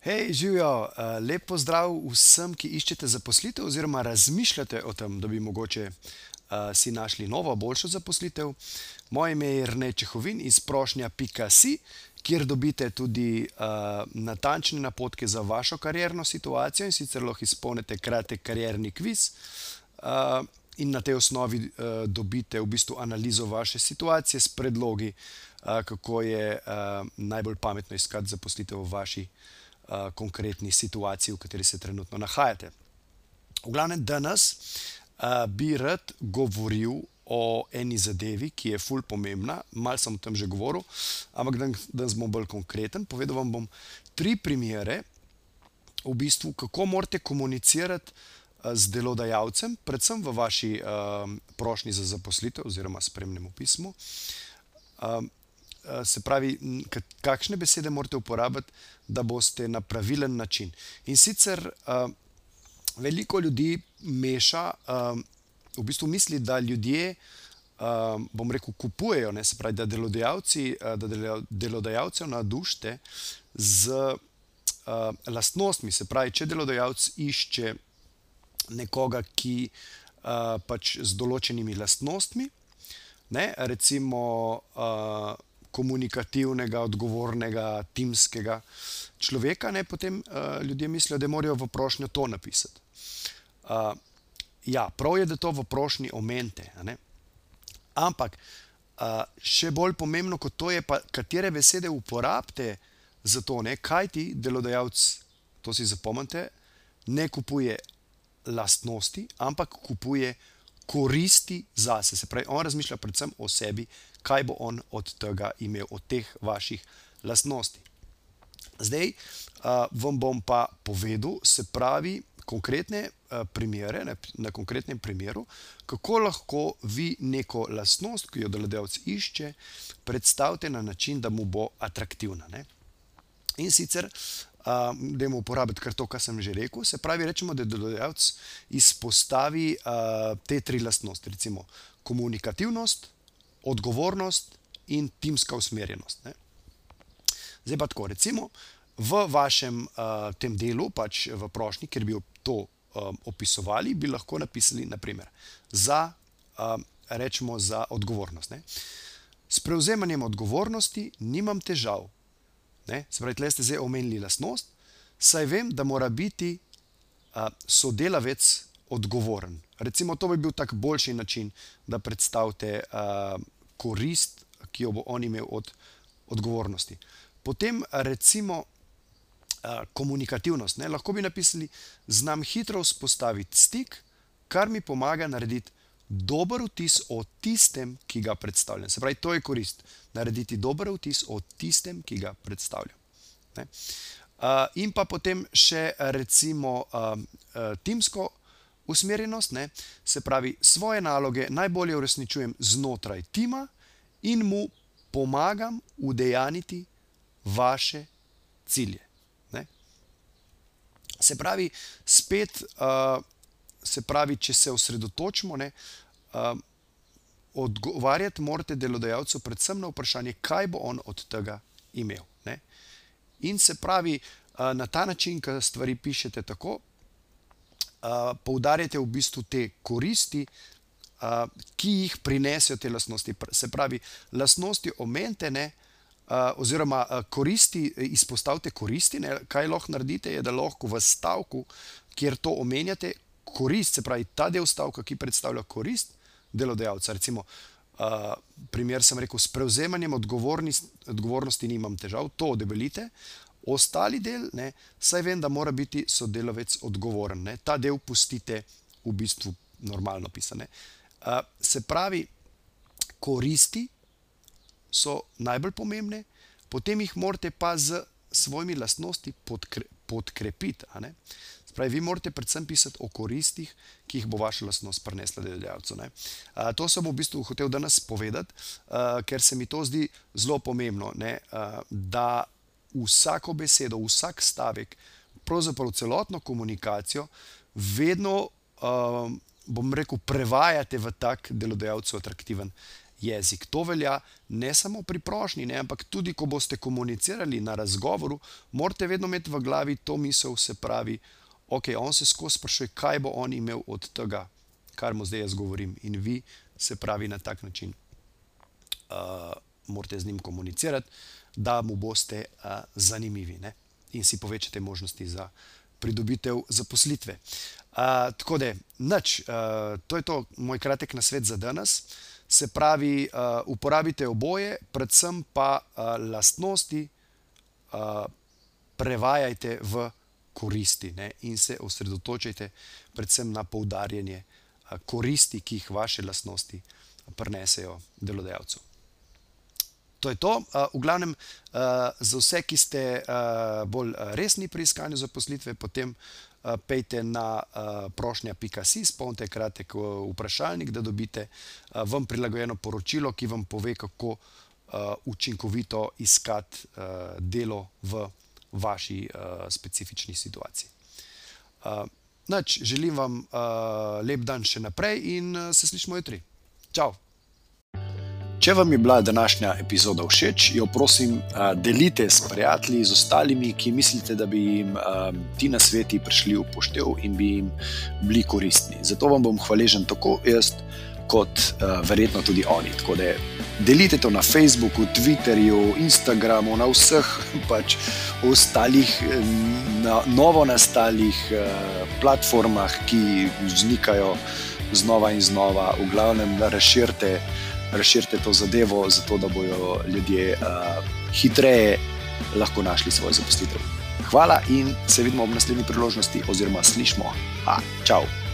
Hej, živijo, lep pozdrav vsem, ki iščete zaposlitev oziroma razmišljate o tem, da bi mogoče si našli novo, boljšo zaposlitev. Moje ime je Rnej Čehovin iz prošnja.si, kjer dobite tudi natančne napotke za vašo karierno situacijo, in sicer lahko izpolnite kratek karierni kviz, in na tej osnovi dobite v bistvu analizo vaše situacije s predlogi, kako je najbolj pametno iskati zaposlitev v vaši konkretni situaciji, v kateri se trenutno nahajate. V glavnem, danes bi rad govoril o eni zadevi, ki je ful pomembna. Malo sem o tem že govoril, ampak danes bom bolj konkreten. Povedal vam bom tri primere, v bistvu, kako morate komunicirati z delodajalcem, predvsem v vaši prošnji za zaposlitev oziroma spremnemu pismu. Se pravi, kakšne besede morate uporabiti, da boste na pravilen način. In sicer veliko ljudi meša, v bistvu misli, da ljudje, bom rekel, kupujejo, ne, se pravi, da delodajalci, da delodajalcev navdušite z lastnostmi. Se pravi, če delodajalec išče nekoga, ki pač z določenimi lastnostmi, ne, recimo komunikativnega, odgovornega, timskega človeka, ne, potem ljudje mislijo, da morajo v prošnjo to napisati. ja, prav je, da to v prošnji ne. Ampak še bolj pomembno kot to je pa, katere besede uporabite za to, ne, kajti delodajalec, to si zapomnite, ne kupuje lastnosti, ampak kupuje koristi zase. Se pravi, on razmišlja predvsem o sebi, kaj bo on od tega imel, od teh vaših lastnosti. Zdaj vam bom pa povedal, se pravi, konkretne primere, ne, na konkretnem primeru, kako lahko vi neko lastnost, ki jo delodajalec išče, predstavite na način, da mu bo atraktivna, ne. In sicer dajmo uporabiti kar to, kar sem že rekel, se pravi, recimo, da delodajalec izpostavi te tri lastnosti, recimo komunikativnost, odgovornost in timska usmerjenost, ne. Zdaj pa tako, recimo v vašem tem delu, pač v prošnji, kjer bi to opisovali, bi lahko napisali na primer za, recimo za odgovornost, ne: "S prevzemanjem odgovornosti nimam težav." Ne, se pravi, tule ste zdaj omenili lastnost, "saj vem, da mora biti sodelavec odgovoren." Recimo to bi bil tak boljši način, da predstavite korist, ki jo bo on imel od odgovornosti. Potem recimo komunikativnost, ne, lahko bi napisali: "Znam hitro vzpostaviti stik, kar mi pomaga narediti dober vtis o tistem, ki ga predstavljam." Se pravi, to je korist, narediti dober vtis o tistem, ki ga predstavljam, ne. in pa potem še recimo timsko usmerjenost, ne, se pravi, svoje naloge najbolje uresničujem znotraj tima in mu pomagam udejanjiti vaše cilje, ne. Se pravi, spet se pravi, če se osredotočimo, ne, odgovarjati morate delodajalcu predvsem na vprašanje, kaj bo on od tega imel, ne. In se pravi, na ta način, ke stvari pišete tako, poudarjate v bistvu te koristi, ki jih prinesejo te lastnosti, se pravi, lastnosti omenite, ne, oziroma koristi, izpostavite koristi, ne, kaj lahko naredite, je, da lahko v stavku, kjer to omenjate, korist, se pravi, ta del stavka, ki predstavlja korist delodajalca, recimo primer sem rekel: "S prevzemanjem odgovornosti nimam težav." To debelite. Ostali del, ne: "Saj vem, da mora biti sodelavec odgovoren." Ne, ta del pustite v bistvu normalno pisan, ne. se pravi, koristi so najbolj pomembne, potem jih morate pa s svojimi lastnostmi podkrepiti, ne. Se Pravi, vi morate predvsem pisati o koristih, ki jih bo vaša lastnost prinesla delodajalcu. Uh, to sem v bistvu hotel danes povedati, uh, ker se mi to zdi zelo pomembno, uh, da vsako besedo, vsak stavek, pravzaprav celotno komunikacijo, vedno, uh, bom rekel, prevajate v tak delodajalcu atraktiven jezik. To velja ne samo pri prošnji, ne, ampak tudi, ko boste komunicirali na razgovoru, morate vedno imeti v glavi to misel, se pravi, ok, on se skozi sprašuje, kaj bo on imel od tega, kar mu zdaj jaz govorim. In vi, se pravi, na tak način uh, morate z njim komunicirati, da mu boste uh, zanimivi ne, in si povečate možnosti za pridobitev zaposlitve. Uh, tako da, nič, uh, to je to, moj kratek nasvet za danes. Se pravi, uh, uporabite oboje, predvsem pa uh, lastnosti uh, prevajajte v koristi ne? in se osredotočite predvsem na poudarjanje koristi, ki jih vaše lastnosti prenesejo delodajalcu. To je to. V glavnem, za vse, ki ste bolj resni pri iskanju zaposlitve, potem pejte na prošnja.si, spomnite kratek vprašalnik, da dobite vam prilagojeno poročilo, ki vam pove, kako učinkovito iskati delo v vaši uh, specifični situaciji. Uh, nač, želim vam uh, lep dan še naprej in uh, se slišmo jutri. Čau! Če vam je bila današnja epizoda všeč, jo prosim, delite s prijatelji, z ostalimi, ki mislite, da bi jim ti na sveti prišli v poštev in bi jim bili koristni. Zato vam bom hvaležen tako jaz, kot verjetno tudi oni. Tako da delite to na Facebooku, Twitterju, Instagramu, na vseh pač ostalih, na novo nastalih platformah, ki vznikajo znova in znova, v glavnem razširite razširite to zadevo, zato da bodo ljudje uh, hitreje lahko našli svojo zaposlitev. Hvala in se vidimo ob naslednji priložnosti, oziroma slišmo. Ha, čau!